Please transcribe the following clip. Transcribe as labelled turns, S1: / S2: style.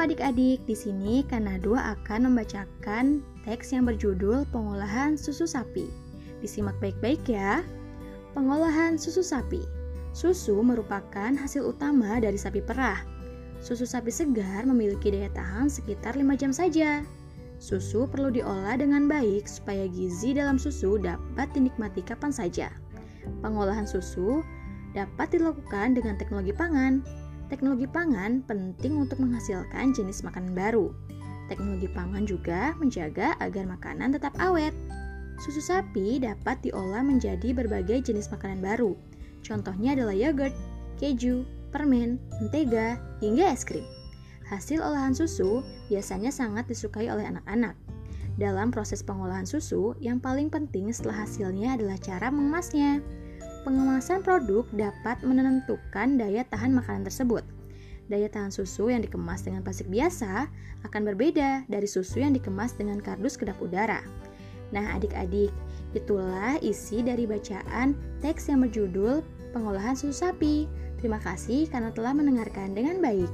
S1: adik-adik, di sini Kanadua akan membacakan teks yang berjudul Pengolahan Susu Sapi. Disimak baik-baik ya. Pengolahan susu sapi. Susu merupakan hasil utama dari sapi perah. Susu sapi segar memiliki daya tahan sekitar 5 jam saja. Susu perlu diolah dengan baik supaya gizi dalam susu dapat dinikmati kapan saja. Pengolahan susu dapat dilakukan dengan teknologi pangan. Teknologi pangan penting untuk menghasilkan jenis makanan baru. Teknologi pangan juga menjaga agar makanan tetap awet. Susu sapi dapat diolah menjadi berbagai jenis makanan baru, Contohnya adalah yogurt, keju, permen, mentega, hingga es krim. Hasil olahan susu biasanya sangat disukai oleh anak-anak. Dalam proses pengolahan susu, yang paling penting setelah hasilnya adalah cara mengemasnya. Pengemasan produk dapat menentukan daya tahan makanan tersebut. Daya tahan susu yang dikemas dengan plastik biasa akan berbeda dari susu yang dikemas dengan kardus kedap udara. Nah, adik-adik, itulah isi dari bacaan teks yang berjudul Pengolahan Susu Sapi. Terima kasih karena telah mendengarkan dengan baik.